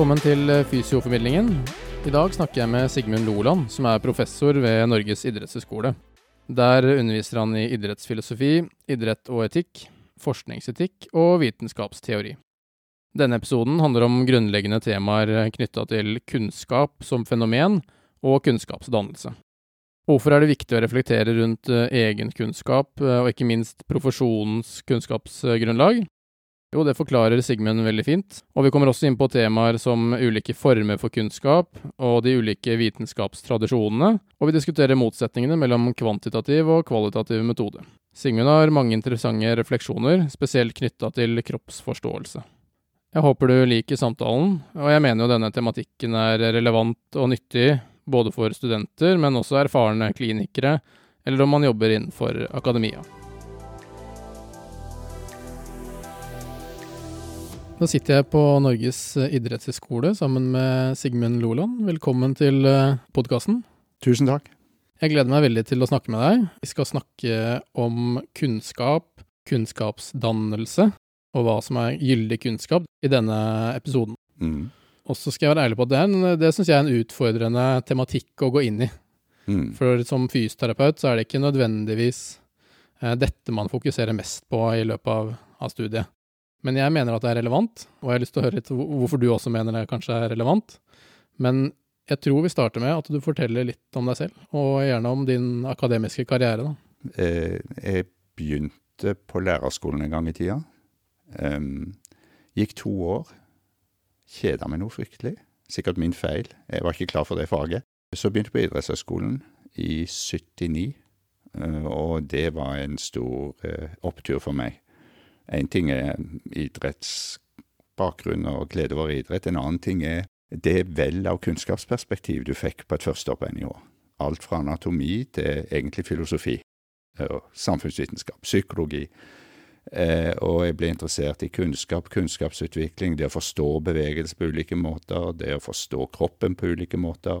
Velkommen til Fysioformidlingen. I dag snakker jeg med Sigmund Loland, som er professor ved Norges idrettshøgskole. Der underviser han i idrettsfilosofi, idrett og etikk, forskningsetikk og vitenskapsteori. Denne episoden handler om grunnleggende temaer knytta til kunnskap som fenomen og kunnskapsdannelse. Hvorfor er det viktig å reflektere rundt egen kunnskap, og ikke minst profesjonens kunnskapsgrunnlag? Jo, det forklarer Sigmund veldig fint, og vi kommer også inn på temaer som ulike former for kunnskap og de ulike vitenskapstradisjonene, og vi diskuterer motsetningene mellom kvantitativ og kvalitativ metode. Sigmund har mange interessante refleksjoner, spesielt knytta til kroppsforståelse. Jeg håper du liker samtalen, og jeg mener jo denne tematikken er relevant og nyttig både for studenter, men også erfarne klinikere, eller om man jobber innenfor akademia. Nå sitter jeg på Norges idrettshøgskole sammen med Sigmund Loland. Velkommen til podkasten. Tusen takk. Jeg gleder meg veldig til å snakke med deg. Vi skal snakke om kunnskap, kunnskapsdannelse, og hva som er gyldig kunnskap i denne episoden. Mm. Og så skal jeg være ærlig på at det, er en- det syns jeg er en utfordrende tematikk å gå inn i. Mm. For som fysioterapeut så er det ikke nødvendigvis eh, dette man fokuserer mest på i løpet av, av studiet. Men jeg mener at det er relevant, og jeg har lyst til å høre litt hvorfor du også mener det kanskje er relevant. Men jeg tror vi starter med at du forteller litt om deg selv, og gjerne om din akademiske karriere. da. Eh, jeg begynte på lærerskolen en gang i tida. Gikk to år. Kjeda meg noe fryktelig. Sikkert min feil. Jeg var ikke klar for det faget. Så begynte jeg på idrettshøyskolen i 79, eh, og det var en stor eh, opptur for meg. En ting er idrettsbakgrunn og glede over idrett. En annen ting er det vel av kunnskapsperspektiv du fikk på et førsteår i år. Alt fra anatomi til egentlig filosofi og samfunnsvitenskap, psykologi. Eh, og jeg ble interessert i kunnskap, kunnskapsutvikling, det å forstå bevegelse på ulike måter, det å forstå kroppen på ulike måter.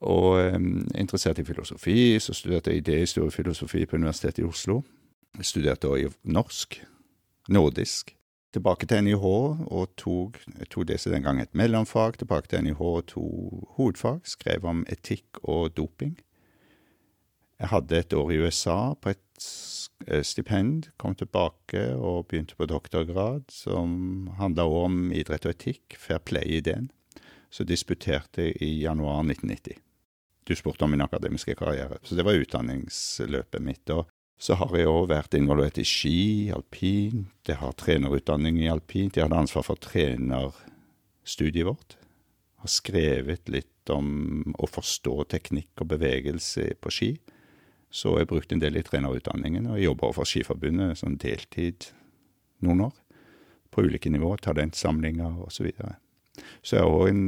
Og eh, interessert i filosofi, så studerte jeg idéhistoriefilosofi på Universitetet i Oslo. Studerte også i norsk, nordisk. Tilbake til NIH og tok, tok det som den gang et mellomfag, tilbake til NIH og to hovedfag, skrev om etikk og doping. Jeg hadde et år i USA på et eh, stipend, kom tilbake og begynte på doktorgrad, som handla om idrett og etikk, fair play-ideen. Så disputerte jeg i januar 1990. Du spurte om min akademiske karriere, så det var utdanningsløpet mitt. Og så har jeg òg vært involvert i ski, alpint, jeg har trenerutdanning i alpint, jeg hadde ansvar for trenerstudiet vårt. Har skrevet litt om å forstå teknikk og bevegelse på ski. Så jeg brukte en del i trenerutdanningen, og jeg jobber for Skiforbundet sånn deltid noen år. På ulike nivå, talentsamlinger osv. Så, videre. så jeg har òg en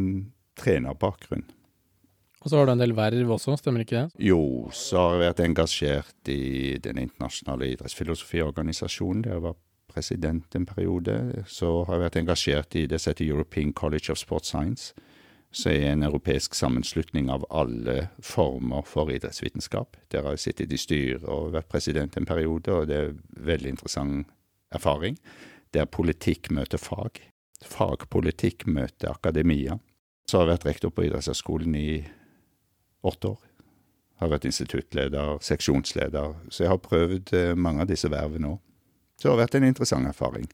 trenerbakgrunn. Og så har du en del verv også, stemmer ikke det? Jo, så har jeg vært engasjert i Den internasjonale idrettsfilosofiorganisasjonen, der jeg var president en periode. Så har jeg vært engasjert i det som heter European College of Sports Science, som er en europeisk sammenslutning av alle former for idrettsvitenskap. Der har jeg sittet i styret og vært president en periode, og det er veldig interessant erfaring. Der politikk møter fag. Fagpolitikk møter akademia. Så har jeg vært rektor på idrettshøyskolen i åtte år. Jeg Har vært instituttleder, seksjonsleder, så jeg har prøvd eh, mange av disse vervene òg. Så det har vært en interessant erfaring.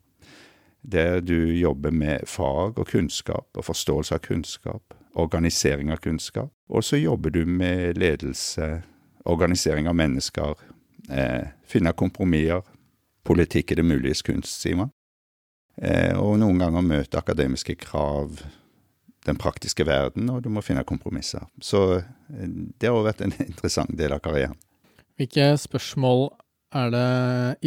Der du jobber med fag og kunnskap, og forståelse av kunnskap, organisering av kunnskap. Og så jobber du med ledelse, organisering av mennesker, eh, finne kompromisser. Politikk er det muliges kunst, sier man. Eh, og noen ganger møte akademiske krav den praktiske verden, og du må finne kompromisser. Så eh, det har også vært en interessant del av karrieren. Hvilke spørsmål er det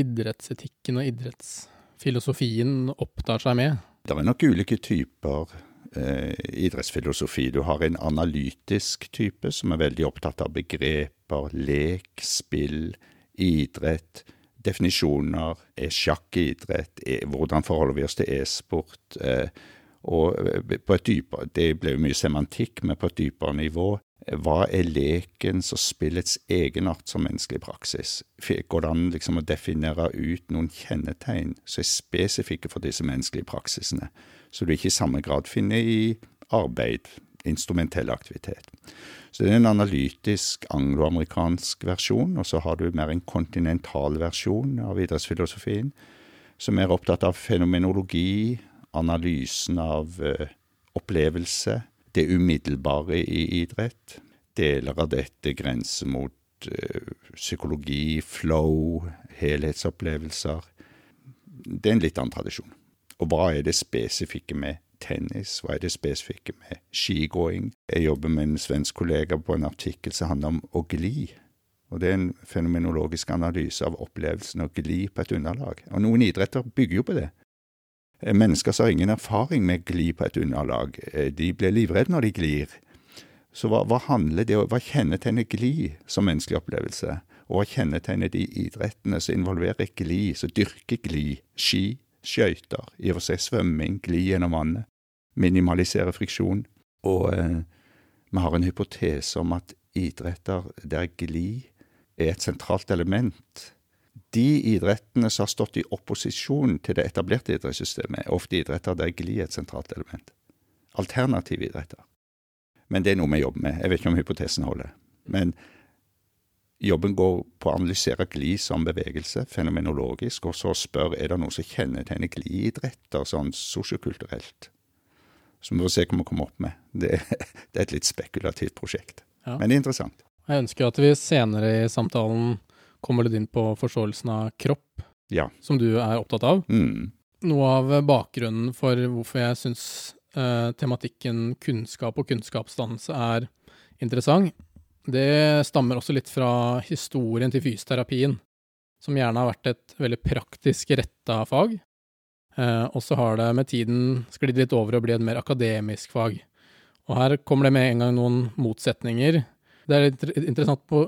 idrettsetikken og idrettsfilosofien opptar seg med? Det er nok ulike typer eh, idrettsfilosofi. Du har en analytisk type som er veldig opptatt av begreper, lek, spill, idrett, definisjoner. Er sjakk idrett? Hvordan forholder vi oss til e-sport? Eh, og på et dypere, Det ble mye semantikk, men på et dypere nivå Hva er lekens og spillets egenart som menneskelig praksis? Går det an liksom å definere ut noen kjennetegn som er spesifikke for disse menneskelige praksisene, som du ikke i samme grad finner i arbeid, instrumentell aktivitet? Så det er en analytisk angloamerikansk versjon, og så har du mer en kontinental versjon av idrettsfilosofien, som er opptatt av fenomenologi, analysen av uh, opplevelse, det umiddelbare i idrett. Deler av dette grenser mot uh, psykologi, flow, helhetsopplevelser. Det er en litt annen tradisjon. Og hva er det spesifikke med tennis? Hva er det spesifikke med skigåing? Jeg jobber med en svensk kollega på en artikkel som handler om å gli. Og det er en fenomenologisk analyse av opplevelsen å gli på et underlag. Og noen idretter bygger jo på det. Eh, mennesker som har ingen erfaring med gli på et underlag, eh, de blir livredde når de glir. Så hva, hva handler det Hva kjennetegner gli som menneskelig opplevelse? Og hva kjennetegner de idrettene som involverer gli, som dyrker gli? Ski, skøyter, i og for seg svømming, gli gjennom vannet. Minimalisere friksjon. Og eh, vi har en hypotese om at idretter der gli er et sentralt element, de idrettene som har stått i opposisjon til det etablerte idrettssystemet, er ofte idretter der gli er et sentralt element. Alternative idretter. Men det er noe vi jobber med. Jeg vet ikke om hypotesen holder. Men jobben går på å analysere gli som bevegelse, fenomenologisk, og så spørre er det noe som kjennetegner gliidretter sånn sosiokulturelt. Så vi får se hva vi kommer opp med. Det, det er et litt spekulativt prosjekt. Ja. Men det er interessant. Jeg ønsker at vi senere i samtalen kommer litt inn på forståelsen av kropp, ja. som du er opptatt av. Mm. Noe av bakgrunnen for hvorfor jeg syns eh, tematikken kunnskap og kunnskapsdannelse er interessant, det stammer også litt fra historien til fysioterapien, som gjerne har vært et veldig praktisk retta fag. Eh, og så har det med tiden sklidd litt over og blitt et mer akademisk fag. Og her kommer det med en gang noen motsetninger. Det er litt interessant på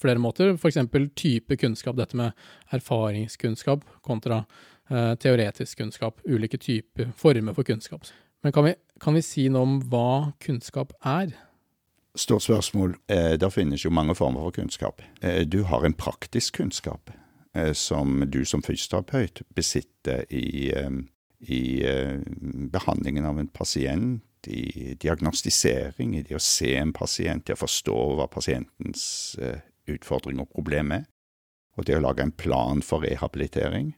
flere måter, f.eks. type kunnskap, dette med erfaringskunnskap kontra eh, teoretisk kunnskap, ulike typer former for kunnskap. Men kan vi, kan vi si noe om hva kunnskap er? Stort spørsmål. Eh, det finnes jo mange former for kunnskap. Eh, du har en praktisk kunnskap eh, som du som fysioterapeut besitter i, eh, i eh, behandlingen av en pasient, i diagnostisering, i det å se en pasient, i å forstå hva pasientens utfordring og problem er. Og det å lage en plan for rehabilitering,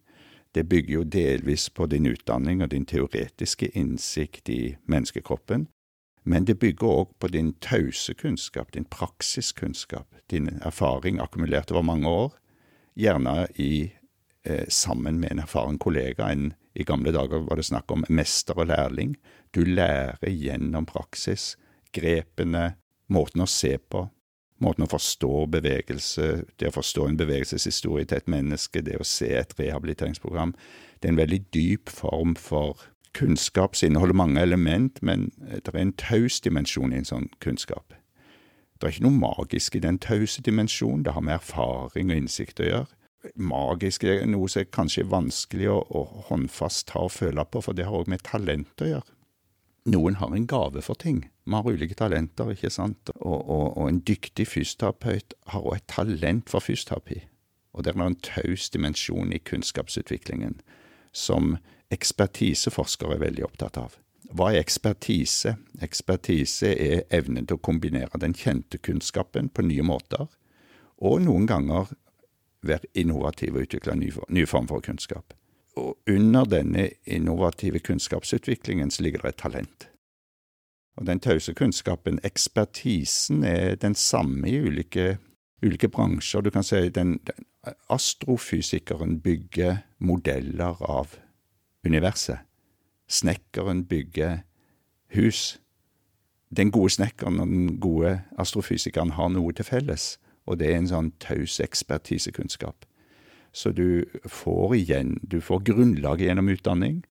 det bygger jo delvis på din utdanning og din teoretiske innsikt i menneskekroppen, men det bygger òg på din tause kunnskap, din praksiskunnskap, din erfaring akkumulert over mange år, gjerne i, eh, sammen med en erfaren kollega. En, I gamle dager var det snakk om mester og lærling. Du lærer gjennom praksis grepene, måten å se på, måten å forstå bevegelse, det å forstå en bevegelseshistorie til et menneske, det å se et rehabiliteringsprogram, det er en veldig dyp form for kunnskap som inneholder mange element, men det er en taus dimensjon i en sånn kunnskap. Det er ikke noe magisk i den tause dimensjonen, det har med erfaring og innsikt å gjøre. Magisk er noe som er kanskje vanskelig å, å håndfast ta og føle på, for det har òg med talent å gjøre noen har en gave for ting. Vi har ulike talenter, ikke sant. Og, og, og en dyktig fysioterapeut har også et talent for fysioterapi. Og det er en taus dimensjon i kunnskapsutviklingen som ekspertiseforskere er veldig opptatt av. Hva er ekspertise? Ekspertise er evnen til å kombinere den kjente kunnskapen på nye måter, og noen ganger være innovativ og utvikle ny, ny form for kunnskap. Og under denne innovative kunnskapsutviklingen ligger det et talent. Og den tause kunnskapen, ekspertisen, er den samme i ulike, ulike bransjer. Du kan si den, den astrofysikeren bygger modeller av universet. Snekkeren bygger hus. Den gode snekkeren og den gode astrofysikeren har noe til felles, og det er en sånn taus ekspertisekunnskap. Så du får igjen Du får grunnlaget gjennom utdanning,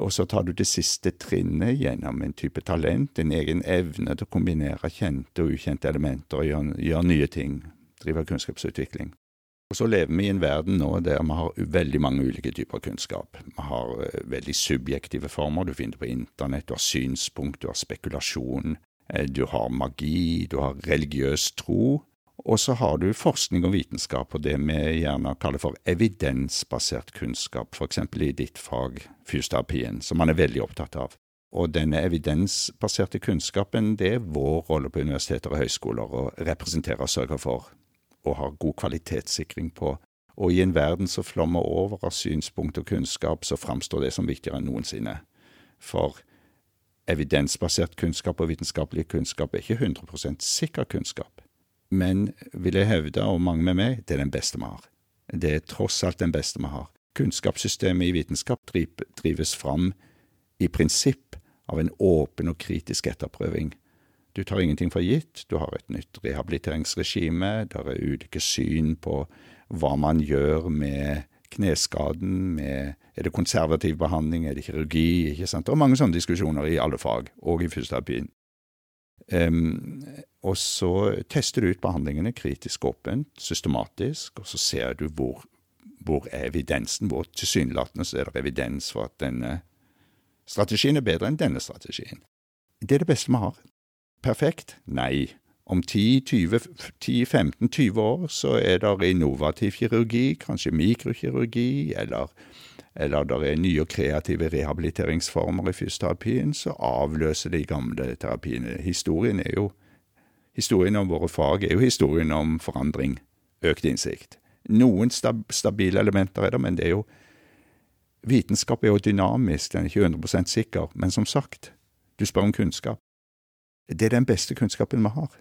og så tar du det siste trinnet gjennom en type talent, en egen evne til å kombinere kjente og ukjente elementer og gjøre, gjøre nye ting, drive kunnskapsutvikling. Og så lever vi i en verden nå der vi har veldig mange ulike typer kunnskap. Vi har uh, veldig subjektive former, du finner det på internett, du har synspunkt, du har spekulasjon. eh, du har magi, du har religiøs tro, og så har du forskning og vitenskap, og det vi gjerne kaller for evidensbasert kunnskap, f.eks. i ditt fag, fysioterapien, som man er veldig opptatt av. Og denne evidensbaserte kunnskapen, det er vår rolle på universiteter og høyskoler å representere og sørge for, og ha god kvalitetssikring på. Og i en verden som flommer over av synspunkt og kunnskap, så framstår det som viktigere enn noensinne. For evidensbasert kunnskap og vitenskapelig kunnskap er ikke 100% sikker kunnskap men vil jeg hevde, og mange med meg, det er den beste vi har. Det er tross alt den beste vi har. Kunnskapssystemet i vitenskap drives fram i prinsipp av en åpen og kritisk etterprøving. Du tar ingenting for gitt, du har et nytt rehabiliteringsregime, der er ulike syn på hva man gjør med kneskaden, med er det konservativ behandling, er det kirurgi, ikke sant. Det er mange sånne diskusjoner i alle fag, og i fysioterapien. Um, og så tester du ut behandlingene kritisk åpent, systematisk, og så ser du hvor, hvor evidensen. Hvor tilsynelatende så er det evidens for at denne strategien er bedre enn denne strategien. Det er det beste vi har. Perfekt? Nei. Om 10-15-20 år så er det innovativ kirurgi, kanskje mikrokirurgi, eller eller det er nye og kreative rehabiliteringsformer i fysioterapien, så avløser de gamle terapiene. Historien er jo Historien om våre fag er jo historien om forandring, økt innsikt. Noen stab stabile elementer er det, men det er jo Vitenskap er jo dynamisk, den er ikke 100 sikker, men som sagt, du spør om kunnskap. Det er den beste kunnskapen vi har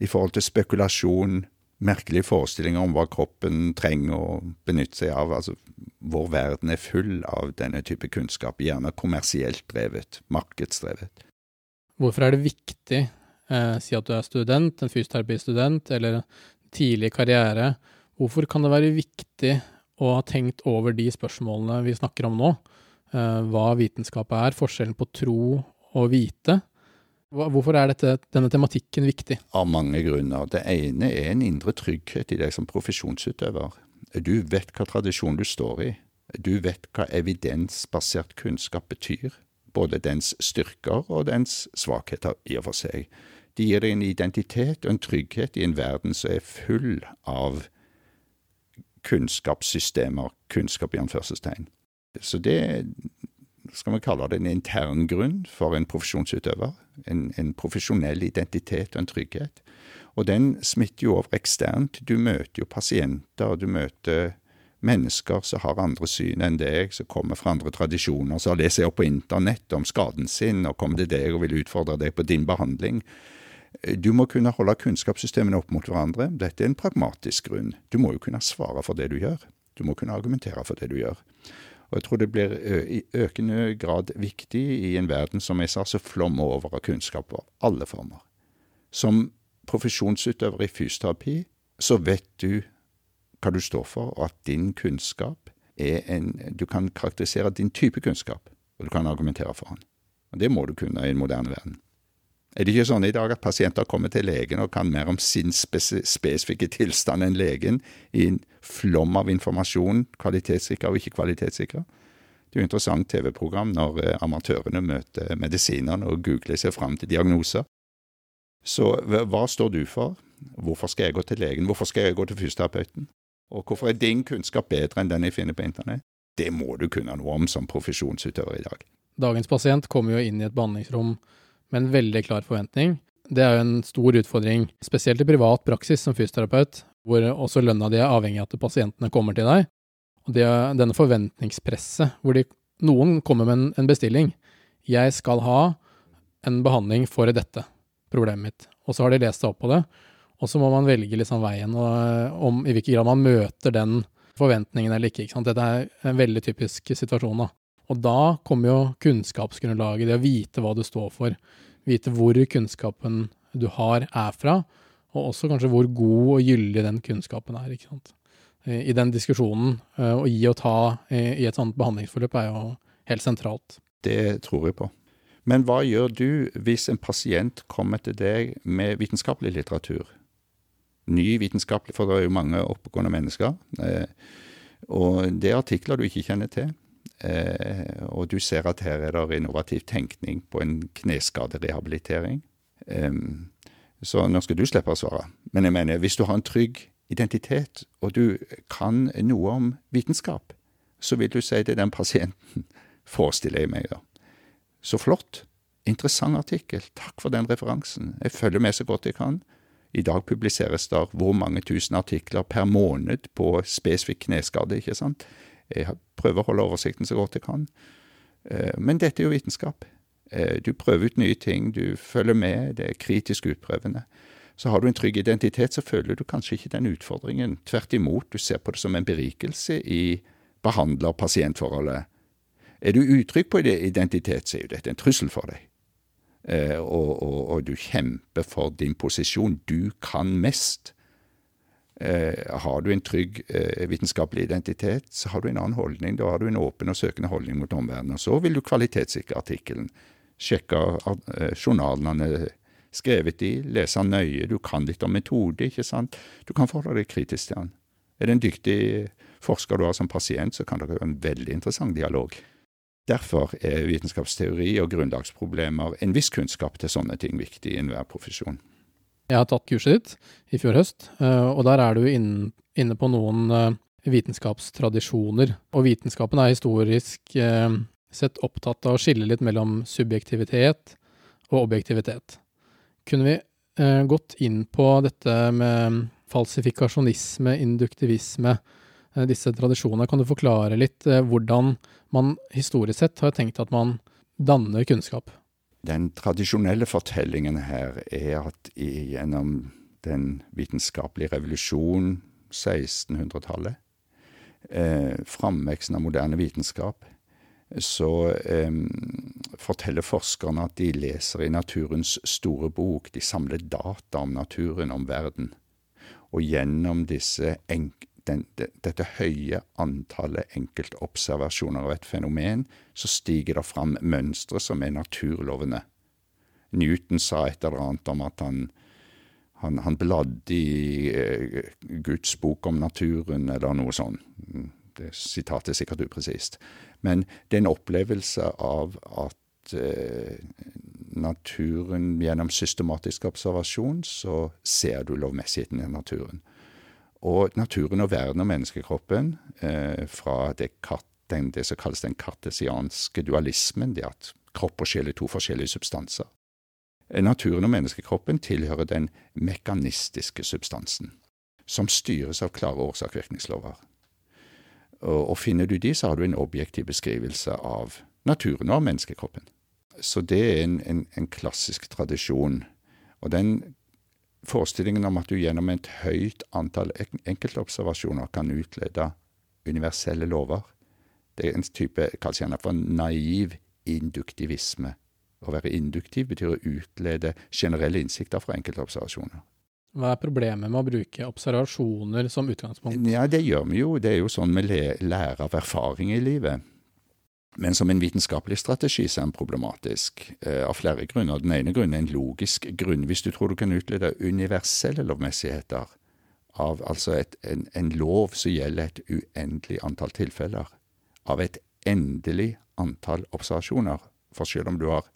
i forhold til spekulasjon, merkelige forestillinger om hva kroppen trenger å benytte seg av. Altså, vår verden er full av denne type kunnskap, gjerne kommersielt drevet, markedsdrevet. Hvorfor er det viktig, eh, si at du er student, en fysioterapistudent, eller tidlig karriere, hvorfor kan det være viktig å ha tenkt over de spørsmålene vi snakker om nå? Eh, hva vitenskap er, forskjellen på tro og vite? Hvorfor er dette, denne tematikken viktig? Av mange grunner. Det ene er en indre trygghet i deg som profesjonsutøver. Du vet hva tradisjon du står i. Du vet hva evidensbasert kunnskap betyr. Både dens styrker og dens svakheter i og for seg. Det gir deg en identitet og en trygghet i en verden som er full av kunnskapssystemer, kunnskap i anførselstegn. Så det skal vi kalle det en intern grunn for en profesjonsutøver. En, en, profesjonell identitet og en trygghet. Og den smitter jo over eksternt. Du møter jo pasienter, du møter mennesker som har andre syn enn deg, som kommer fra andre tradisjoner, som har lest seg opp på internett om skaden sin og kommer til deg og vil utfordre deg på din behandling. Du må kunne holde kunnskapssystemene opp mot hverandre. Dette er en pragmatisk grunn. Du må jo kunne svare for det du gjør. Du må kunne argumentere for det du gjør. Og jeg tror det blir i økende grad viktig i en verden som jeg sa, så flommer over av kunnskap på alle former. Som profesjonsutøver i fysioterapi så vet du hva du står for, og at din kunnskap er en Du kan karakterisere din type kunnskap, og du kan argumentere for den. Det må du kunne i en moderne verden. Er det ikke sånn i dag at pasienter kommer til legen og kan mer om sin spesifikke tilstand enn legen, i en flom av informasjon, kvalitetssikra og ikke kvalitetssikra? Det er jo interessant TV-program når eh, amatørene møter medisinerne og googler seg fram til diagnoser. Så hva står du for? Hvorfor skal jeg gå til legen? Hvorfor skal jeg gå til fysioterapeuten? Og hvorfor er din kunnskap bedre enn den jeg finner på internett? Det må du kunne noe om som profesjonsutøver i dag. Dagens pasient kommer jo inn i et behandlingsrom med en veldig klar forventning. Det er jo en stor utfordring, spesielt i privat praksis som fysioterapeut, hvor også lønna di er avhengig av at pasientene kommer til deg. Og det, denne forventningspresset, hvor de, noen kommer med en, en bestilling. Jeg skal ha en behandling for dette problemet mitt. Og så har de lest seg opp på det. Og så må man velge liksom veien og, om i hvilken grad man møter den forventningen eller ikke. ikke? Dette er en veldig typisk situasjon. da. Og da kommer jo kunnskapsgrunnlaget, det å vite hva du står for, vite hvor kunnskapen du har er fra, og også kanskje hvor god og gyldig den kunnskapen er. ikke sant? I den diskusjonen, eh, å gi og ta i et sånt behandlingsforløp er jo helt sentralt. Det tror jeg på. Men hva gjør du hvis en pasient kommer til deg med vitenskapelig litteratur? Ny vitenskapelig, for det er jo mange oppegående mennesker. Eh, og det er artikler du ikke kjenner til. Eh, og du ser at her er det innovativ tenkning på en kneskaderehabilitering. Så nå skal du slippe å svare. Men jeg mener, hvis du har en trygg identitet, og du kan noe om vitenskap, så vil du si til den pasienten Forestiller jeg meg, da. Så flott. Interessant artikkel. Takk for den referansen. Jeg følger med så godt jeg kan. I dag publiseres der hvor mange tusen artikler per måned på spesifikk kneskade, ikke sant. Jeg prøver å holde oversikten så godt jeg kan. Eh, men dette er jo vitenskap. Eh, du prøver ut nye ting, du følger med, det er kritisk utprøvende. Så har du en trygg identitet, så føler du kanskje ikke den utfordringen. Tvert imot, du ser på det som en berikelse i behandler-pasientforholdet. Er du utrygg på identitet, så er jo dette en trussel for deg. Eh, og, og, og, du kjemper for din posisjon. Du kan mest. Eh, har du en trygg eh, vitenskapelig identitet, så har du en annen holdning. Da har du en åpen og søkende holdning mot omverdenen. Og så vil du kvalitetssikre artikkelen. Sjekke eh, journalene skrevet i, lese den nøye, du kan litt om metode, ikke sant. Du kan forholde deg kritisk til den. Er det en dyktig forsker du har som pasient, så kan det være en veldig interessant dialog. Derfor er vitenskapsteori og grunnlagsproblemer en viss kunnskap til sånne ting viktig i enhver profesjon. Jeg har tatt kurset ditt i fjor høst, eh, og der er du inne på noen eh, vitenskapstradisjoner. Og vitenskapen er historisk eh, sett opptatt av å skille litt mellom subjektivitet og objektivitet kunne vi gått inn på dette med falsifikasjonisme, induktivisme, disse tradisjonene. Kan du forklare litt hvordan man historisk sett har tenkt at man danner kunnskap? Den tradisjonelle fortellingen her er at gjennom den vitenskapelige revolusjonen, 1600-tallet, eh, framveksten av moderne vitenskap, så eh, forteller forskerne at de leser i naturens store bok. De samler data om naturen, om verden. Og gjennom disse den, dette høye antallet enkeltobservasjoner av et fenomen, så stiger det fram mønstre som er naturlovene. Newton sa et eller annet om at han, han, han bladde i eh, Guds bok om naturen, eller noe sånt. Det sitatet er sikkert upresist. Men det er en opplevelse av at eh, naturen Gjennom systematisk observasjon så ser du lovmessigheten i naturen. Og naturen og verden og menneskekroppen, eh, fra kat, den, det som kalles den kartesianske dualismen, det at kropp og sjel er to forskjellige substanser. Eh, naturen og menneskekroppen tilhører den mekanistiske substansen, som styres av klare årsak-virkningslover. Og, og finner du de, så har du en objektiv beskrivelse av naturen og menneskekroppen. Så det er en, en, en klassisk tradisjon. Og den forestillingen om at du gjennom et høyt antall enkeltobservasjoner kan utlede universelle lover, det er en type kalles gjerne for naiv induktivisme. Å være induktiv betyr å utlede generelle innsikter fra enkeltobservasjoner. Hva er problemet med å bruke observasjoner som utgangspunkt? Ja, Det gjør vi jo. Det er jo sånn vi lærer av erfaring i livet. Men som en vitenskapelig strategi så er den problematisk, eh, av flere grunner. Den ene grunnen er en logisk grunn. Hvis du tror du kan utlede universelle lovmessigheter av altså et, en, en lov som gjelder et uendelig antall tilfeller, av et endelig antall observasjoner, for selv om du har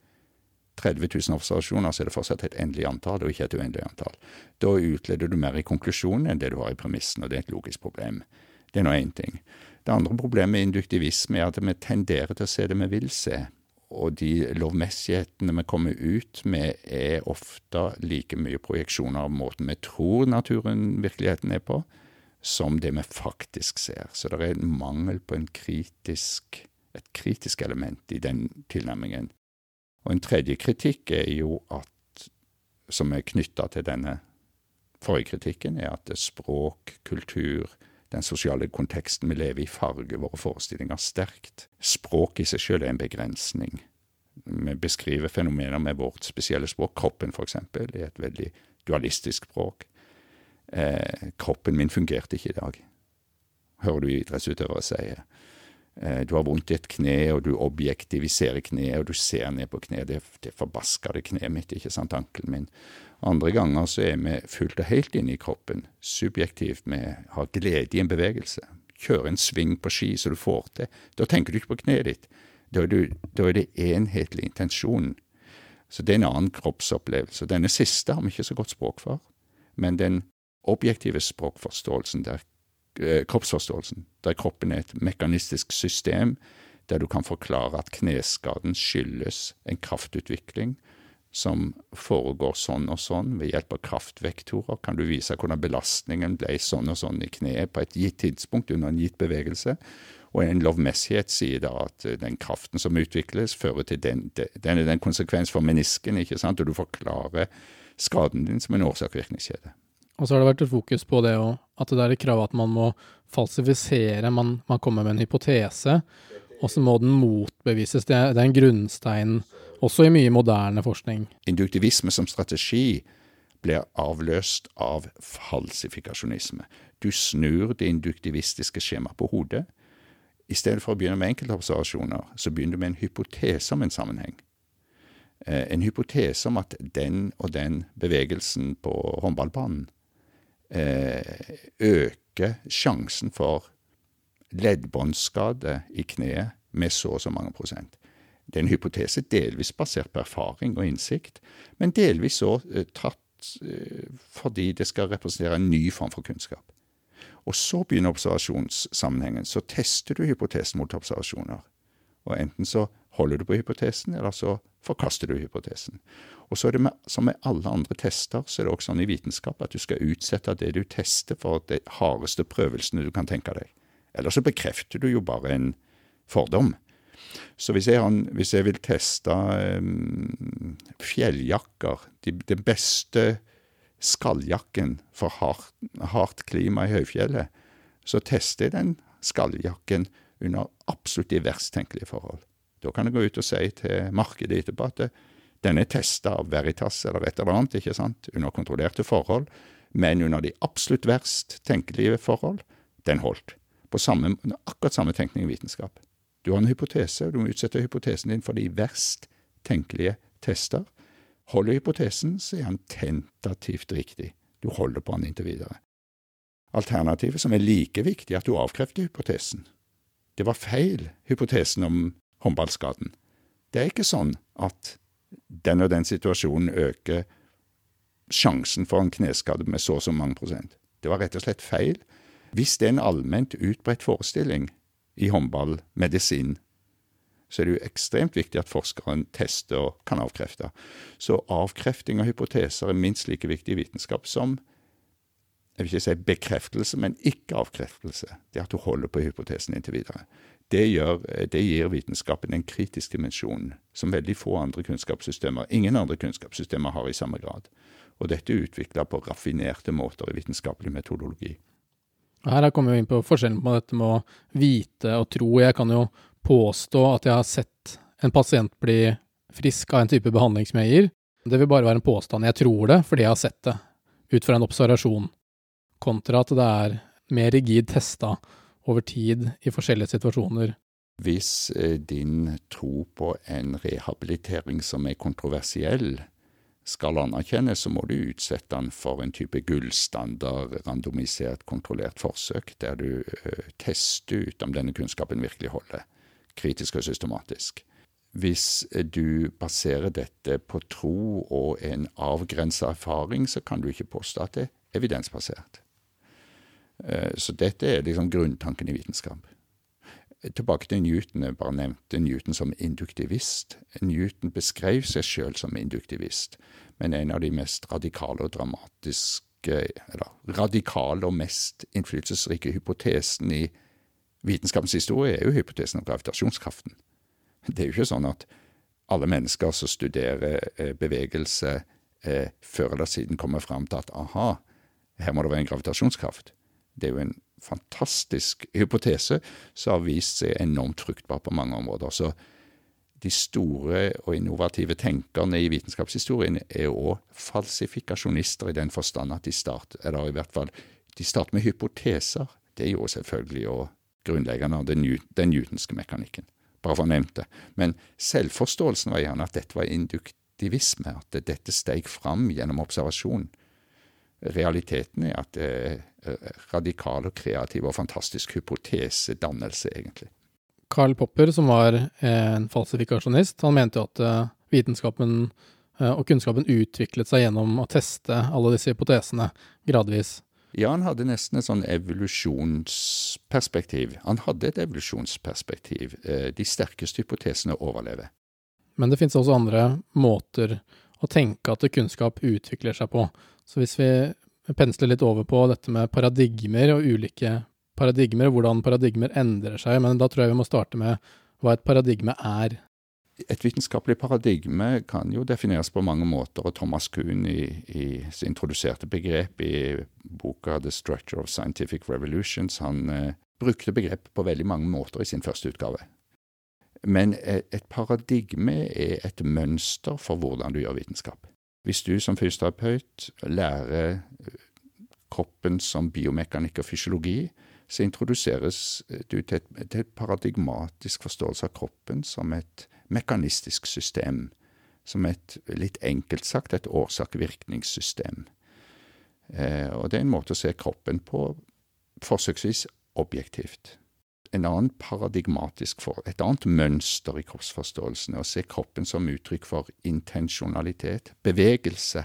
30 000 observasjoner, så er det fortsatt et endelig antall, og ikke et uendelig antall. Da utleder du mer i konklusjonen enn det du har i premissen, og det er et logisk problem. Det er nå én ting. Det andre problemet med induktivisme er at vi tenderer til å se det vi vil se. Og de lovmessighetene vi kommer ut med, er ofte like mye projeksjoner av måten vi tror naturen, virkeligheten, er på, som det vi faktisk ser. Så det er en mangel på en kritisk, et kritisk element i den tilnærmingen. Og en tredje kritikk er jo at, som er knytta til denne forrige kritikken, er at språk, kultur, den sosiale konteksten vi lever i, farger våre forestillinger sterkt. Språk i seg sjøl er en begrensning. Vi beskriver fenomener med vårt spesielle språk. Kroppen, for eksempel, er et veldig dualistisk språk. Eh, kroppen min fungerte ikke i dag, hører du idrettsutøvere si. Eh, du har vondt i et kne, og du objektiviserer kneet, og du ser ned på kneet. Det, det forbaskede kneet mitt, ikke sant, ankelen min. Andre ganger så er vi fullt og helt inne i kroppen, subjektivt. Vi har glede i en bevegelse. Kjøre en sving på ski så du får til. Da tenker du ikke på kneet ditt. Da er, du, da er det enhetlig intensjon. Så det er en annen kroppsopplevelse. Denne siste har vi ikke så godt språk for, men den objektive språkforståelsen, der, kroppsforståelsen, der kroppen er et mekanistisk system der du kan forklare at kneskaden skyldes en kraftutvikling som foregår sånn og sånn. Ved hjelp av kraftvektorer kan du vise hvordan belastningen ble sånn og sånn i kneet på et gitt tidspunkt under en gitt bevegelse. Og en lovmessighet sier da at eh, den kraften som utvikles, fører til den, den, den konsekvens for menisken, ikke sant? og du forklarer skaden din som en årsak-virkningskjede. Og så har det vært et fokus på det òg, at det er et krav at man må falsifisere, man, man kommer med en hypotese, og så må den motbevises. Det er, det er en grunnstein også i mye moderne forskning. Induktivisme som strategi blir avløst av falsifikasjonisme. Du snur det induktivistiske skjemaet på hodet. I stedet for å begynne med enkeltobservasjoner, så begynner du med en hypotese om en sammenheng. Eh, en hypotese om at den og den bevegelsen på håndballbanen øke sjansen for leddbåndskade i kneet med så og så mange prosent. Det er en hypotese delvis basert på erfaring og innsikt, men delvis så eh, tatt eh, fordi det skal representere en ny form for kunnskap. Og så begynner observasjonssammenhengen. Så tester du hypotesen mot observasjoner. Og enten så holder du på hypotesen, eller så forkaster du hypotesen. Og så er det med, som med alle andre tester, så er det også sånn i vitenskap at du skal utsette det du tester for de hardeste prøvelsene du kan tenke deg. Eller så bekrefter du jo bare en fordom. Så hvis jeg, hvis jeg vil teste um, fjelljakker, de, den beste skalljakken for hardt, hardt klima i høyfjellet, så tester jeg den skalljakken under absolutt de verst tenkelige forhold. Da kan jeg gå ut og si til markedet etterpå at den er testa av Veritas eller et eller annet, ikke sant, under kontrollerte forhold, men under de absolutt verst tenkelige forhold, den holdt. På samme, akkurat samme tenkning i vitenskap. Du har en hypotese, og du må utsette hypotesen din for de verst tenkelige tester. Holder hypotesen, så er den tentativt riktig. Du holder på den inntil videre. Alternativet, som er like viktig, er at du avkrefter hypotesen. Det var feil, hypotesen om håndballskaden. Det er ikke sånn at den og den situasjonen øker sjansen for en kneskade med så og så mange prosent. Det var rett og slett feil. Hvis det er en allment utbredt forestilling i håndballmedisin, så er det jo ekstremt viktig at forskeren tester og kan avkrefte. Så avkrefting av hypoteser er minst like viktig i vitenskap som jeg vil ikke si bekreftelse, men ikke avkreftelse. Det at du holder på hypotesen inntil videre det, gjør, det, gir vitenskapen en kritisk dimensjon som veldig få andre kunnskapssystemer, ingen andre kunnskapssystemer har i samme grad. Og dette er utvikla på raffinerte måter i vitenskapelig metodologi. Her kommer vi inn på forskjellen på dette med å vite og tro. Jeg kan jo påstå at jeg har sett en pasient bli frisk av en type behandling som jeg gir. Det vil bare være en påstand. Jeg tror det fordi jeg har sett det, ut fra en observasjon, kontra at det er mer rigid testa over tid i forskjellige situasjoner. Hvis eh, din tro på en rehabilitering som er kontroversiell, skal anerkjennes, så må du utsette den for en type gullstandard, randomisert, kontrollert forsøk, der du uh, tester ut om denne kunnskapen virkelig holder, kritisk og systematisk. Hvis eh, du baserer dette på tro og en avgrensa erfaring, så kan du ikke påstå at det er evidensbasert. Eh, så dette er liksom grunntanken i vitenskap. Tilbake til Newton. Jeg bare nevnte Newton som induktivist. Newton beskrev seg sjøl som induktivist, men en av de mest radikale og dramatiske Eller radikale og mest innflytelsesrike hypotesen i vitenskapens historie er jo hypotesen om gravitasjonskraften. Det er jo ikke sånn at alle mennesker som studerer eh, bevegelse, eh, før eller siden kommer fram til at aha, her må det være en gravitasjonskraft. Det er jo en fantastisk hypotese som har vist seg enormt fruktbar på mange områder. Så de store og innovative tenkerne i vitenskapshistorien er òg falsifikasjonister i den forstand at de starter, eller i hvert fall de starter med hypoteser. Det er jo selvfølgelig òg grunnleggende av den, den newtonske mekanikken, bare for å nevne det. Men selvforståelsen var gjerne at dette var induktivisme, at dette steg fram gjennom observasjon. Realiteten er at det er radikal og kreativ og fantastisk hypotesedannelse, egentlig. Karl Popper, som var en falsifikasjonist, han mente jo at eh, vitenskapen og kunnskapen utviklet seg gjennom å teste alle disse hypotesene gradvis. Ja, han hadde nesten et sånn evolusjonsperspektiv. Han hadde et evolusjonsperspektiv. De sterkeste hypotesene overlever. Men det finnes også andre måter å tenke at kunnskap utvikler seg på. Så hvis vi pensler litt over på dette med paradigmer og ulike paradigmer, og hvordan paradigmer endrer seg, men da tror jeg vi må starte med hva et paradigme er. Et vitenskapelig paradigme kan jo defineres på mange måter, og Thomas Kuhn i, i introduserte begrep i boka The Structure of Scientific Revolutions, han eh, brukte begrepet på veldig mange måter i sin første utgave. Men et paradigme er et mønster for hvordan du gjør vitenskap. Hvis du som fysioterapeut lærer kroppen som biomekanikk og fysiologi, så introduseres du til et, til et paradigmatisk forståelse av kroppen som et mekanistisk system. Som et, litt enkelt sagt, et årsak-virkningssystem. Eh, og det er en måte å se kroppen på forsøksvis objektivt en annen paradigmatisk for, et annet mønster i kroppsforståelsen, å se kroppen som uttrykk for intensjonalitet. Bevegelse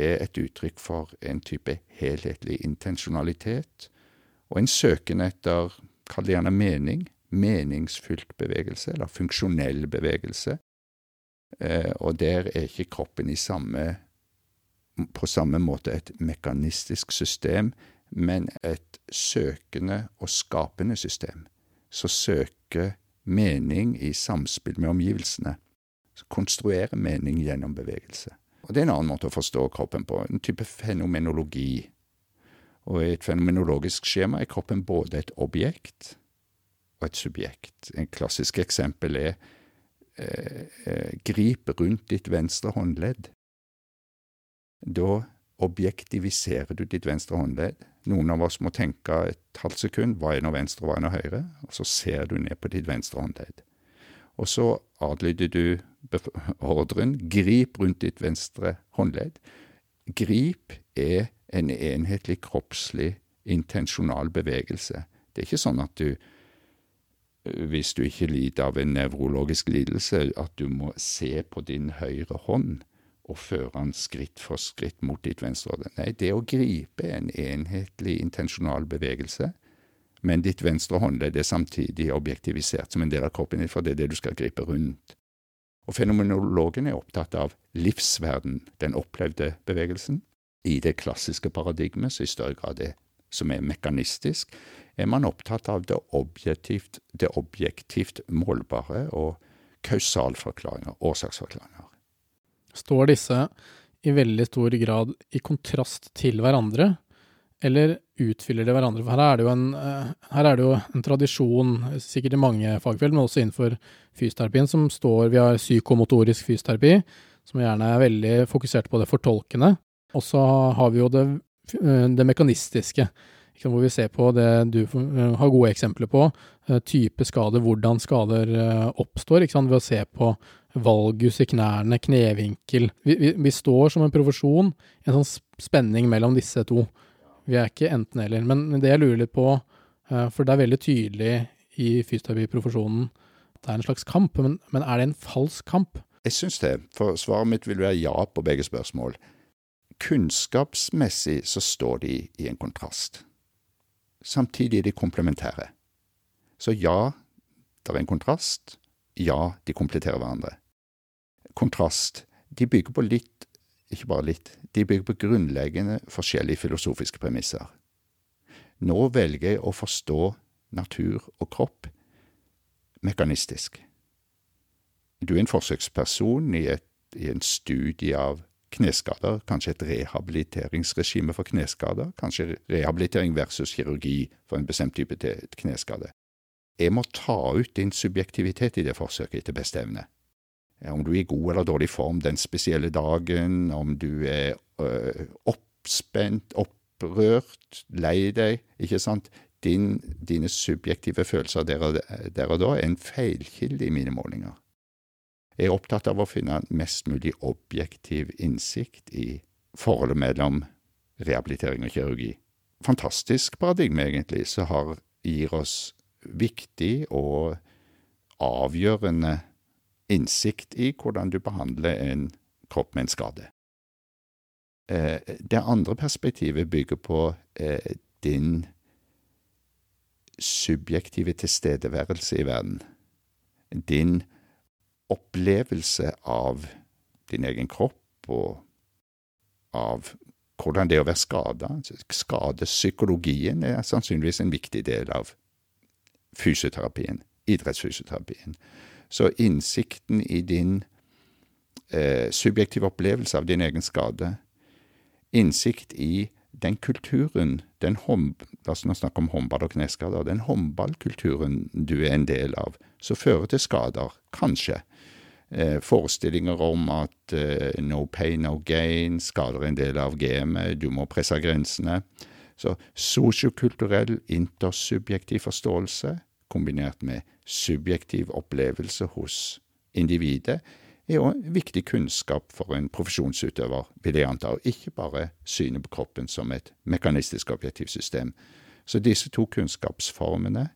er et uttrykk for en type helhetlig intensjonalitet, og en søken etter, kall det gjerne mening, meningsfylt bevegelse, eller funksjonell bevegelse. Eh, og der er ikke kroppen samme, på samme måte et mekanistisk system, men et søkende og skapende system, som søker mening i samspill med omgivelsene, konstruerer mening gjennom bevegelse. Og Det er en annen måte å forstå kroppen på, en type fenomenologi. Og I et fenomenologisk skjema er kroppen både et objekt og et subjekt. En klassisk eksempel er eh, eh, grip rundt ditt venstre håndledd. Da objektiviserer du ditt venstre håndledd. Noen av oss må tenke et halvt sekund hva er nå venstre og hva er nå høyre, og så ser du ned på ditt venstre håndledd. Og så adlyder du ordren grip rundt ditt venstre håndledd. Grip er en enhetlig kroppslig, intensjonal bevegelse. Det er ikke sånn at du, hvis du ikke lider av en nevrologisk lidelse, at du må se på din høyre hånd og føre han skritt for skritt mot ditt venstre hånd. Nei, det å gripe er en enhetlig, intensjonal bevegelse, men ditt venstre håndledd er samtidig objektivisert som en del av kroppen din, for det er det du skal gripe rundt. Og fenomenologen er opptatt av livsverden, den opplevde bevegelsen. I det klassiske paradigmet, så i større grad det som er mekanistisk, er man opptatt av det objektivt, det objektivt målbare og kausalforklaringer, årsaksforklaringer. Står disse i veldig stor grad i kontrast til hverandre, eller utfyller de hverandre? For her er det jo en, eh, det jo en tradisjon, sikkert i mange fagfelt, men også innenfor fysioterapien, som står Vi har psykomotorisk fysioterapi, som gjerne er veldig fokusert på det fortolkende. Og så har vi jo det, eh, det mekanistiske, hvor vi ser på det du eh, har gode eksempler på, type skader, hvordan skader oppstår, ved å se på valgus i knærne, knevinkel. Vi, vi, vi, står som en profesjon i en sånn spenning mellom disse to. Vi er ikke enten-eller. Men det jeg lurer litt på, eh, for det er veldig tydelig i fysioterapiprofesjonen at det er en slags kamp, men, men er det en falsk kamp? Jeg syns det, for svaret mitt vil være ja på begge spørsmål. Kunnskapsmessig så står de i en kontrast. Samtidig er de komplementære. Så ja, det er en kontrast. Ja, de kompletterer hverandre kontrast. De bygger på litt, ikke bare litt, de bygger på grunnleggende forskjellige filosofiske premisser. Nå velger jeg å forstå natur og kropp mekanistisk. Du er en forsøksperson i, et, i en studie av kneskader, kanskje et rehabiliteringsregime for kneskader, kanskje rehabilitering versus kirurgi for en bestemt type kneskade. Jeg må ta ut din subjektivitet i det forsøket etter beste evne. Om du er i god eller dårlig form den spesielle dagen, om du er øh, oppspent, opprørt, lei deg, ikke sant. Din, dine subjektive følelser der og, der og, da er en feilkilde i mine målinger. Jeg er opptatt av å finne mest mulig objektiv innsikt i forholdet mellom rehabilitering og kirurgi. Fantastisk paradigme, egentlig, som gir oss viktig og avgjørende innsikt i hvordan du behandler en kropp med en skade. Eh, det andre perspektivet bygger på eh, din subjektive tilstedeværelse i verden. Din opplevelse av din egen kropp og av hvordan det er å være skada. Skadepsykologien er sannsynligvis en viktig del av fysioterapien, idrettsfysioterapien. Så innsikten i din eh, subjektive opplevelse av din egen skade, innsikt i den kulturen, den håndball og kneskader, den håndballkulturen du er en del av, som fører til skader, kanskje, eh, forestillinger om at eh, no pain, no gain skader en del av gamet, du må presse grensene. Så sosiokulturell intersubjektiv forståelse kombinert med subjektiv opplevelse hos individet er òg viktig kunnskap for en profesjonsutøver, vil jeg anta, og ikke bare synet på kroppen som et mekanistisk objektivt system. Så disse to kunnskapsformene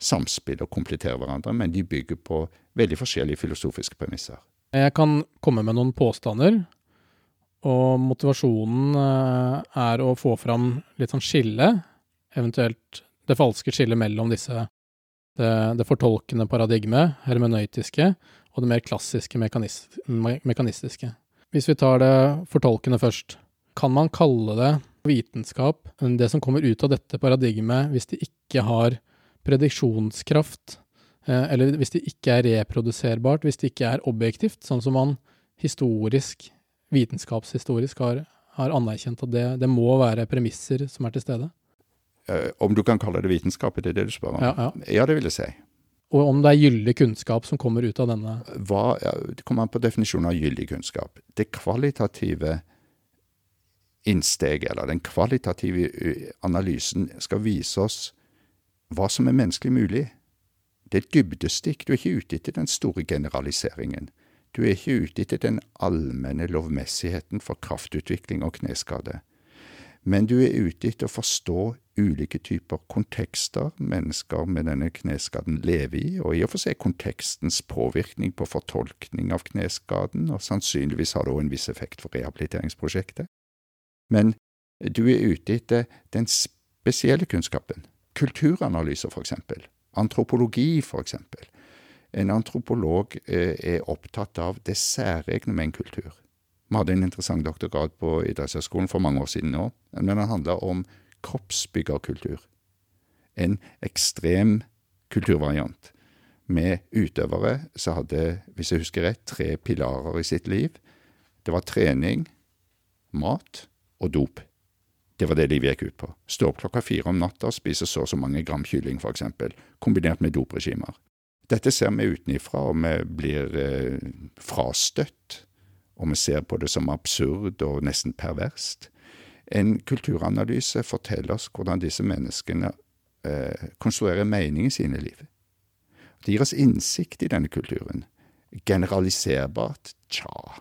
samspiller og kompletterer hverandre, men de bygger på veldig forskjellige filosofiske premisser. Jeg kan komme med noen påstander, og motivasjonen eh, er å få fram litt sånn skille, eventuelt det falske skillet mellom disse det, det fortolkende paradigmet, hermenøytiske, og det mer klassiske mekanis mekanistiske. Hvis vi tar det fortolkende først, kan man kalle det vitenskap, det som kommer ut av dette paradigmet, hvis det ikke har prediksjonskraft, eh, eller hvis det ikke er reproduserbart, hvis det ikke er objektivt, sånn som man historisk, vitenskapshistorisk, har, har anerkjent at det, det, må være premisser som er til stede? Uh, om du kan kalle det vitenskap, er det det du spør om? Ja, ja. ja, det vil jeg si. Og om det er gyldig kunnskap som kommer ut av denne? Hva, det kommer an på definisjonen av gyldig kunnskap. Det kvalitative innsteget, eller den kvalitative analysen, skal vise oss hva som er menneskelig mulig. Det er dybdestikk. Du er ikke ute etter den store generaliseringen. Du er ikke ute etter den allmenne lovmessigheten for kraftutvikling og kneskade. Men du er ute etter å forstå ulike typer kontekster mennesker med denne kneskaden lever i, og i og for seg kontekstens påvirkning på fortolkning av kneskaden, og sannsynligvis har det òg en viss effekt for rehabiliteringsprosjektet. Men du er ute etter den spesielle kunnskapen, kulturanalyser, for eksempel. Antropologi, for eksempel. En antropolog eh, er opptatt av det særegne med en kultur. Vi hadde en interessant doktorgrad på idrettshøyskolen for mange år siden nå, men den handla om kroppsbyggerkultur. En ekstrem kulturvariant med utøvere som hadde, hvis jeg husker rett, tre pilarer i sitt liv. Det var trening, mat og dop. Det var det livet gikk ut på. Stå opp klokka fire om natta og spise så og så mange gram kylling, eksempel, kombinert med dopregimer. Dette ser vi utenifra, og vi blir eh, frastøtt, og vi ser på det som absurd og nesten perverst. En kulturanalyse forteller oss hvordan disse menneskene eh, konstruerer mening i sine liv. Det gir oss innsikt i denne kulturen. Generaliserbart? Tja.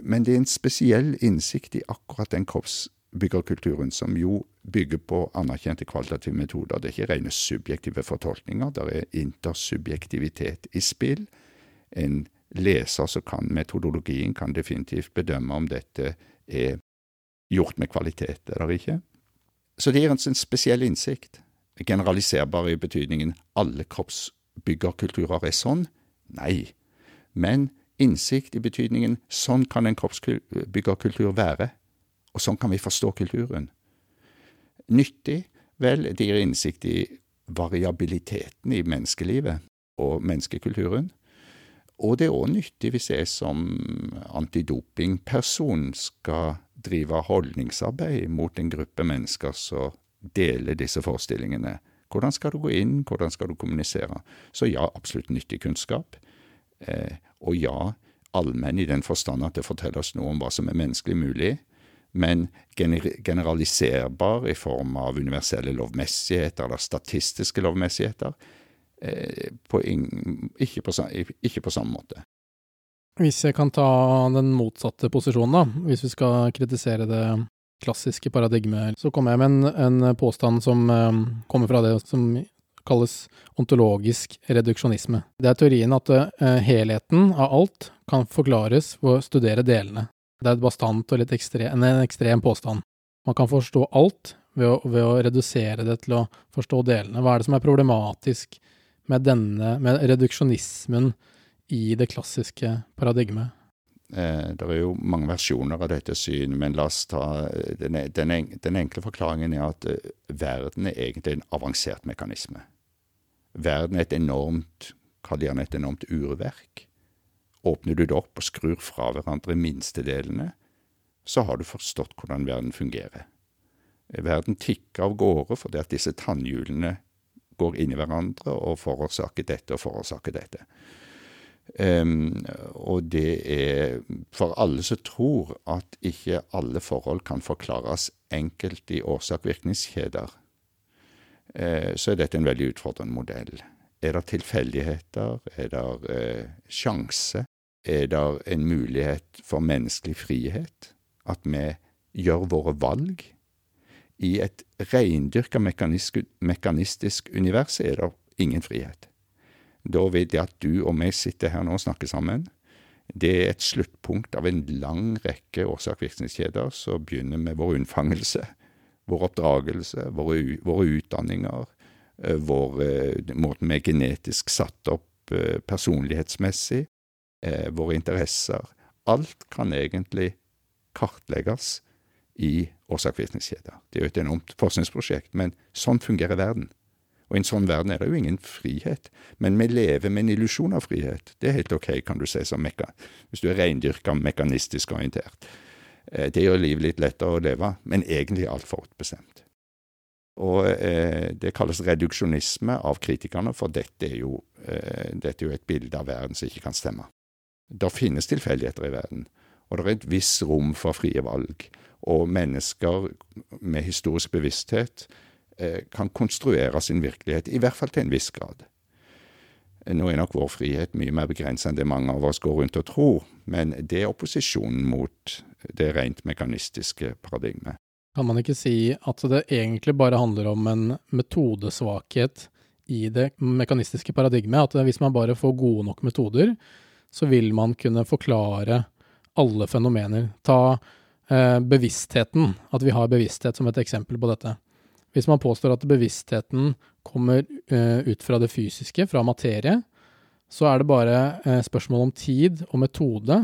Men det er en spesiell innsikt i akkurat den kroppsbyggerkulturen som jo bygger på anerkjente kvalitative metoder. Det er ikke rene subjektive fortolkninger, det er intersubjektivitet i spill. En leser som kan metodologien, kan definitivt bedømme om dette er gjort med kvalitet eller ikke. Så det gir en spesiell innsikt. Generaliserbar i betydningen alle kroppsbyggerkulturer er sånn? Nei. Men innsikt i betydningen sånn kan en kroppsbyggerkultur være. Og sånn kan vi forstå kulturen. Nyttig? Vel, det gir innsikt i variabiliteten i menneskelivet og menneskekulturen. Og det er òg nyttig hvis jeg som antidopingperson skal drive holdningsarbeid mot en gruppe mennesker som deler disse forestillingene. Hvordan skal du gå inn, hvordan skal du kommunisere? Så ja, absolutt nyttig kunnskap. Eh, og ja, allmenn i den forstand at det forteller oss noe om hva som er menneskelig mulig men generaliserbar i form av universelle lovmessigheter eller statistiske lovmessigheter. Eh, på ingen, ikke, på, ikke, på, samme måte. Hvis jeg kan ta den motsatte posisjonen, da, hvis vi skal kritisere det klassiske paradigmet, så kommer jeg med en, en påstand som um, kommer fra det som kalles ontologisk reduksjonisme. Det er teorien at uh, helheten av alt kan forklares ved å studere delene. Det er et bastant og litt ekstrem, en ekstrem påstand. Man kan forstå alt ved å, ved å, redusere det til å forstå delene. Hva er det som er problematisk med denne, med reduksjonismen i det klassiske paradigmet? Eh, det er jo mange versjoner av dette synet, men la oss ta eh, den, den, den, enkle forklaringen er at uh, verden er egentlig en avansert mekanisme. Verden er et enormt, kall gjerne et enormt urverk. Åpner du det opp og skrur fra hverandre minstedelene, så har du forstått hvordan verden fungerer. Verden tikker av gårde fordi at disse tannhjulene går inn i hverandre og forårsaker dette og forårsaker dette. Um, og det er for alle som tror at ikke alle forhold kan forklares enkelt i årsak-virkningskjeder, uh, så er dette en veldig utfordrende modell. Er det tilfeldigheter? Er det uh, sjanse? Er det en mulighet for menneskelig frihet? At vi gjør våre valg? I et reindyrka mekanistisk univers er det ingen frihet. Da vet jeg at du og vi sitter her nå og snakker sammen. Det er et sluttpunkt av en lang rekke årsak-virkningskjeder som begynner med vår unnfangelse, vår oppdragelse, våre, våre utdanninger, eh, vår, eh, måten vi er genetisk satt opp eh, personlighetsmessig, våre interesser. Alt kan egentlig kartlegges i årsak-virkningskjeder. Det er jo et enormt forskningsprosjekt, men sånn fungerer verden. Og i en sånn verden er det jo ingen frihet. Men vi lever med en illusjon av frihet. Det er helt ok, kan du si, som mekka, hvis du er reindyrka, mekanistisk orientert. Eh, det gjør livet litt lettere å leve, men egentlig altfor bestemt. Og eh, det kalles reduksjonisme av kritikerne, for dette er, jo, eh, dette er jo et bilde av verden som ikke kan stemme. Det finnes tilfeldigheter i verden, og det er et visst rom for frie valg. Og mennesker med historisk bevissthet kan konstruere sin virkelighet, i hvert fall til en viss grad. Nå er nok vår frihet mye mer begrenset enn det mange av oss går rundt og tror, men det er opposisjonen mot det rent mekanistiske paradigmet. Kan man ikke si at det egentlig bare handler om en metodesvakhet i det mekanistiske paradigmet? At hvis man bare får gode nok metoder, så vil man kunne forklare alle fenomener. Ta eh, bevisstheten, at vi har bevissthet som et eksempel på dette. Hvis man påstår at bevisstheten kommer uh, ut fra det fysiske, fra materie, så er det bare uh, spørsmål om tid og metode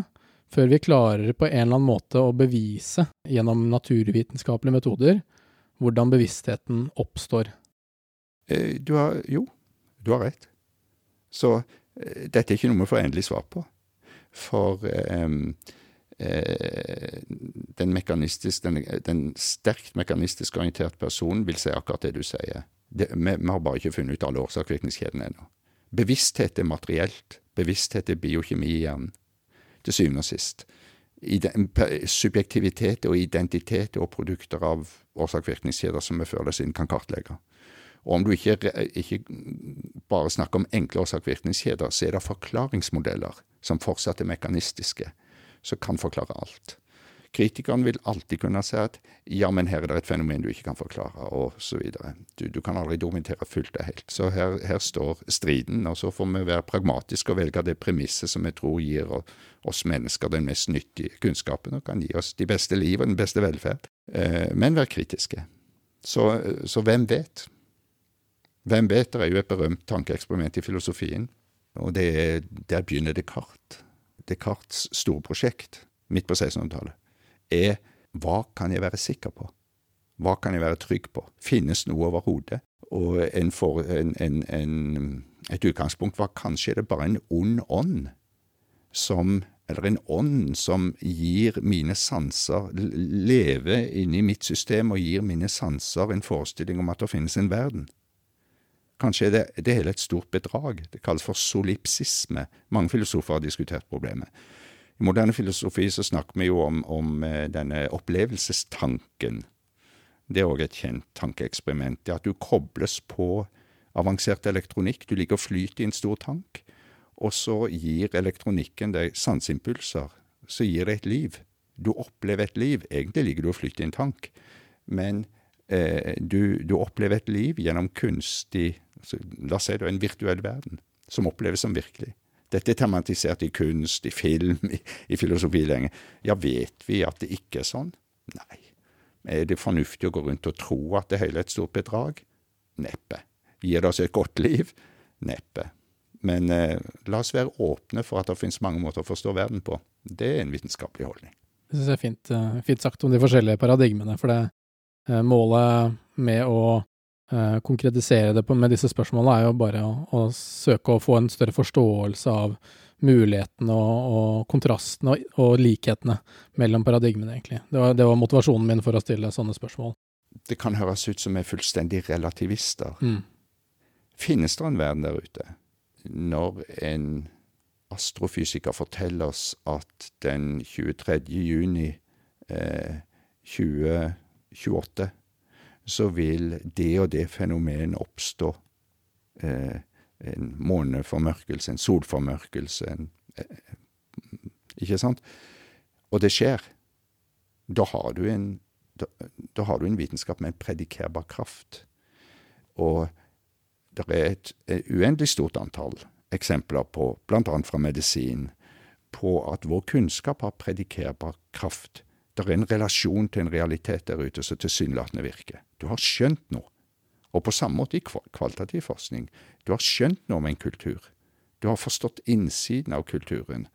før vi klarer på en eller annen måte å bevise gjennom naturvitenskapelige metoder hvordan bevisstheten oppstår. Eh, du har Jo, du har rett. Så dette er ikke noe vi får endelig svar på. For um, Eh, den, den, den, sterkt mekanistisk orientert personen vil si akkurat det du sier. Det, vi, vi, har bare ikke funnet ut alle årsak-virkningskjedene ennå. Bevissthet er materielt. Bevissthet er biokjemi i hjernen. Til syvende og sist. Subjektivitet og identitet og produkter av årsak-virkningskjeder som vi føler siden kan kartlegge. Og om du ikke, ikke bare snakker om enkle årsak-virkningskjeder, så er det forklaringsmodeller som fortsatt er mekanistiske som kan forklare alt. Kritikeren vil alltid kunne si at ja, men her er det et fenomen du ikke kan forklare, og videre. Du, du kan aldri dokumentere fullt og helt. Så her, her, står striden, og så får vi være pragmatiske og velge det premisset som vi tror gir oss mennesker den mest nyttige kunnskapen, og kan gi oss de beste liv og den beste velferd. Eh, men være kritiske. Så, så hvem vet? Hvem vet? Det er jo et berømt tankeeksperiment i filosofien, og det, der begynner det kart. Descartes' store prosjekt midt på 1600-tallet, er hva kan jeg være sikker på? Hva kan jeg være trygg på? Finnes noe overhodet? Og en for, en, en, et utgangspunkt var kanskje det bare en ond ånd som eller en ånd som gir mine sanser leve inni mitt system og gir mine sanser en forestilling om at det finnes en verden. Kanskje er det, det hele et stort bedrag. Det kalles for solipsisme. Mange filosofer har diskutert problemet. I moderne filosofi så snakker vi jo om, om eh, denne opplevelsestanken. Det er òg et kjent tankeeksperiment. Det at du kobles på avansert elektronikk. Du ligger og flyter i en stor tank, og så gir elektronikken deg sanseimpulser. Så gir det et liv. Du opplever et liv. Egentlig ligger du og flyter i en tank, men eh, du, du, opplever et liv gjennom kunstig La oss si det, en virtuell verden som oppleves som virkelig. Dette er tematisert i kunst, i film, i, i filosofi lenge. Ja, vet vi at det ikke er sånn? Nei. Er det fornuftig å gå rundt og tro at det hele er et stort bedrag? Neppe. Gir det oss et godt liv? Neppe. Men eh, la oss være åpne for at det finnes mange måter å forstå verden på. Det er en vitenskapelig holdning. Det syns jeg er fint, uh, fint, sagt om de forskjellige paradigmene. For det uh, målet med å konkretisere det på, med disse spørsmålene er jo bare å, å, søke å få en større forståelse av mulighetene og, og kontrastene og, og, likhetene mellom paradigmene, egentlig. Det var, det var, motivasjonen min for å stille sånne spørsmål. Det kan høres ut som vi er fullstendig relativister. Mm. Finnes det en verden der ute? Når en astrofysiker forteller oss at den 23. juni eh, 2028 så vil det og det fenomenet oppstå. Eh, en måneformørkelse, en solformørkelse, en, eh, Ikke sant? Og det skjer. Da har du en, da, da har du en vitenskap med en predikerbar kraft. Og det er et, et uendelig stort antall eksempler på, bl.a. fra medisin, på at vår kunnskap har predikerbar kraft. Det er en relasjon til en realitet der ute som tilsynelatende virker. Du har skjønt noe. Og på samme måte i kvalitativ forskning. Du har skjønt noe om en kultur. Du har forstått innsiden av kulturen.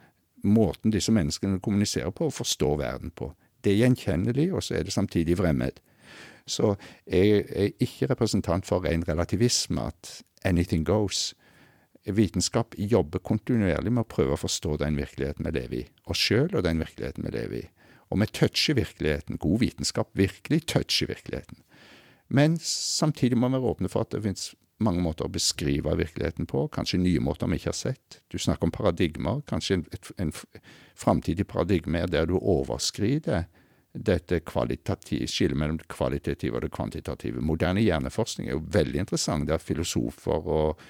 Måten disse menneskene kommuniserer på og forstår verden på. Det er gjenkjennelig, og så er det samtidig fremmed. Så jeg er ikke representant for ren relativisme, at anything goes vitenskap jobber kontinuerlig med å prøve å forstå den virkeligheten vi lever i, oss sjøl og den virkeligheten vi lever i. Og vi toucher virkeligheten. God vitenskap virkelig toucher virkeligheten. Men samtidig må vi være åpne for at det finnes mange måter å beskrive virkeligheten på, kanskje nye måter vi ikke har sett. Du snakker om paradigmer. Kanskje en, en framtidig paradigme er der du overskrider dette skillet mellom det kvalitative og det kvantitative. Moderne hjerneforskning er jo veldig interessant, der filosofer og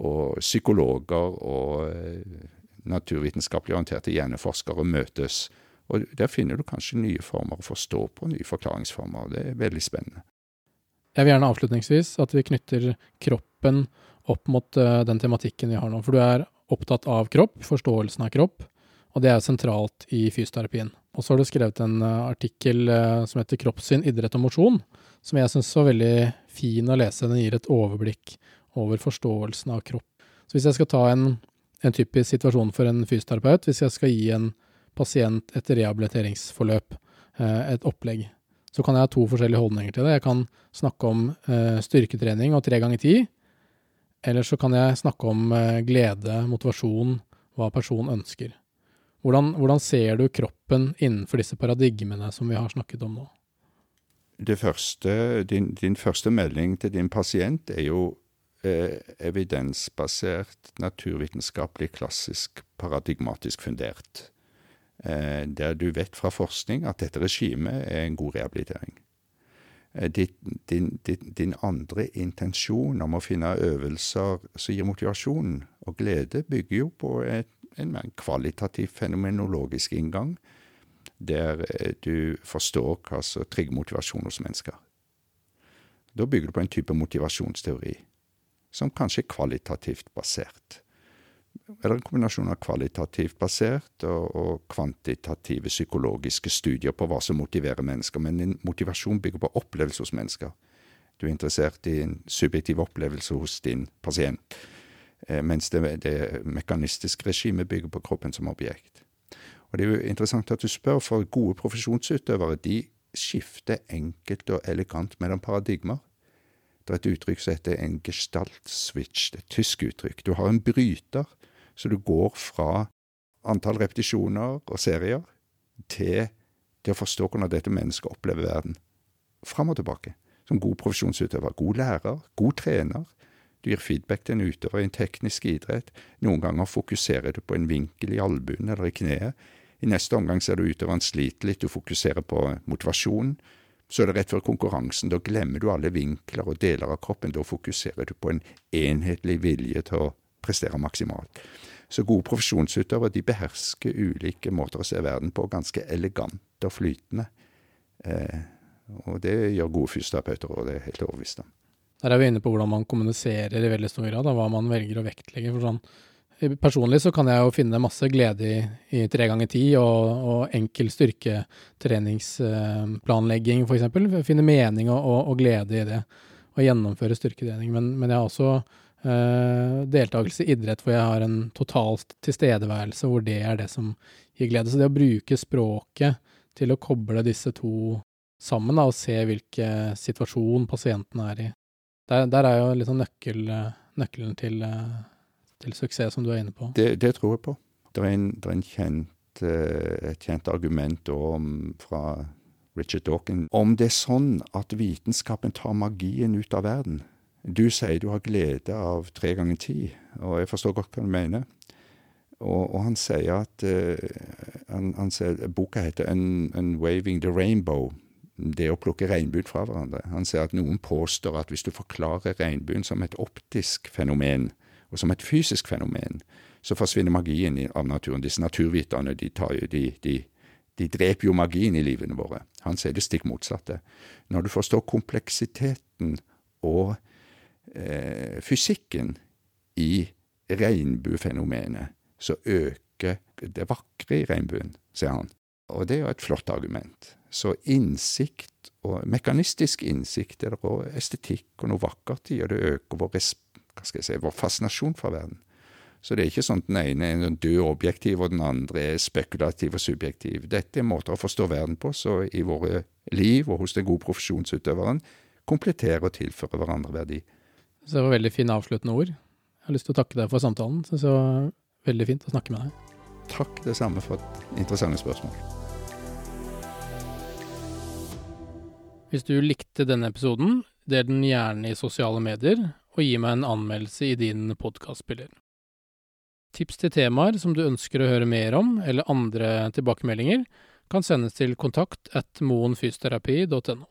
og psykologer og eh, naturvitenskapelig orienterte hjerneforskere møtes. Og Der finner du kanskje nye former å forstå på, nye forklaringsformer. Det er veldig spennende. Jeg vil gjerne avslutningsvis at vi knytter kroppen opp mot uh, den tematikken vi har nå. For du er opptatt av kropp, forståelsen av kropp, og det er sentralt i fysioterapien. Og så har du skrevet en uh, artikkel uh, som heter 'Kroppssyn, idrett og mosjon', som jeg syns var veldig fin å lese. Den gir et overblikk over forståelsen av kropp. Så hvis jeg skal ta en, en typisk situasjon for en fysioterapeut, hvis jeg skal gi en pasient et rehabiliteringsforløp, eh, et opplegg, så kan jeg ha to forskjellige holdninger til det. Jeg kan snakke om eh, styrketrening og tre ganger ti, eller så kan jeg snakke om eh, glede, motivasjon, hva personen ønsker. Hvordan, hvordan, ser du kroppen innenfor disse paradigmene som vi har snakket om nå? Første, din, din første melding til din pasient er jo eh, evidensbasert, naturvitenskapelig, klassisk, paradigmatisk fundert. Eh, der du vet fra forskning at dette regimet er en god rehabilitering. Eh, din, din, din, andre intensjon om å finne øvelser som gir motivasjon og glede, bygger jo på et, en mer kvalitativ fenomenologisk inngang, der eh, du forstår hva som trigger motivasjon hos mennesker. Da bygger du på en type motivasjonsteori som kanskje er kvalitativt basert. Eller en kombinasjon av kvalitativt basert og, og, kvantitative psykologiske studier på hva som motiverer mennesker. Men din motivasjon bygger på opplevelse hos mennesker. Du er interessert i en subjektiv opplevelse hos din pasient, eh, mens det, det mekanistiske regimet bygger på kroppen som objekt. Og Det er jo interessant at du spør, for gode profesjonsutøvere de skifter enkelt og elegant mellom paradigmer. Det er et uttrykk som heter en gestaltswitch, det er et tysk uttrykk. Du har en bryter, så du går fra antall repetisjoner og serier til til å forstå hvordan dette mennesket opplever verden. Fram og tilbake. Som god profesjonsutøver. God lærer. God trener. Du gir feedback til en utøver i en teknisk idrett. Noen ganger fokuserer du på en vinkel i albuen eller i kneet. I neste omgang ser du utøveren sliter litt, du fokuserer på motivasjonen så er det rett før konkurransen. Da glemmer du alle vinkler og deler av kroppen. Da fokuserer du på en enhetlig vilje til å prestere maksimalt. Så gode profesjonsutøvere de behersker ulike måter å se verden på, ganske elegant og flytende. Eh, og det gjør gode fysioterapeuter, og det er helt overbevist om. Der er vi inne på hvordan man kommuniserer i veldig stor grad, og hva man velger å vektlegge. For sånn, personlig så kan jeg jo finne masse glede i, i tre ganger ti og, og enkel styrketreningsplanlegging, f.eks. Finne mening og, og, og, glede i det. Og gjennomføre styrketrening. Men, men jeg har også eh, deltakelse i idrett hvor jeg har en total tilstedeværelse, hvor det er det som gir glede. Så det å bruke språket til å koble disse to sammen, da, og se hvilken situasjon pasienten er i, der, der er jo liksom nøkkel, nøkkelen til, til, suksess, som du er inne på. Det, det tror jeg på. Det er, en, det er en kjent, eh, et kjent argument om, fra Richard Dawkins om det er sånn at vitenskapen tar magien ut av verden. Du sier du har glede av tre ganger ti, og jeg forstår godt hva du mener. Og, og han sier at uh, han, han sier, Boka heter Unwaving the Rainbow det å plukke regnbuen fra hverandre. Han sier at noen påstår at hvis du forklarer regnbuen som et optisk fenomen, og som et fysisk fenomen, så forsvinner magien av naturen. Disse naturviterne de, de, de, de dreper jo magien i livene våre. Han sier det stikk motsatte. Når du forstår kompleksiteten og eh, fysikken i regnbuefenomenet, så øker det vakre i regnbuen, sier han. Og det er jo et flott argument. Så innsikt, og mekanistisk innsikt, er det òg estetikk og noe vakkert i, og det øker vår, si, vår fascinasjon for verden. Så det er ikke sånn at den ene er en død objektiv, og den andre er spekulativ og subjektiv. Dette er måter å forstå verden på, så i våre liv og hos den gode profesjonsutøveren kompletterer og tilfører hverandre verdi. Så det var veldig fine avsluttende ord. Jeg har lyst til å takke deg for samtalen. Så det var veldig fint å snakke med deg. Takk det samme for et interessante spørsmål. Hvis du likte denne episoden, del den gjerne i sosiale medier, og gi meg en anmeldelse i din podkastspiller. Tips til temaer som du ønsker å høre mer om, eller andre tilbakemeldinger, kan sendes til kontakt at moenfysioterapi.no.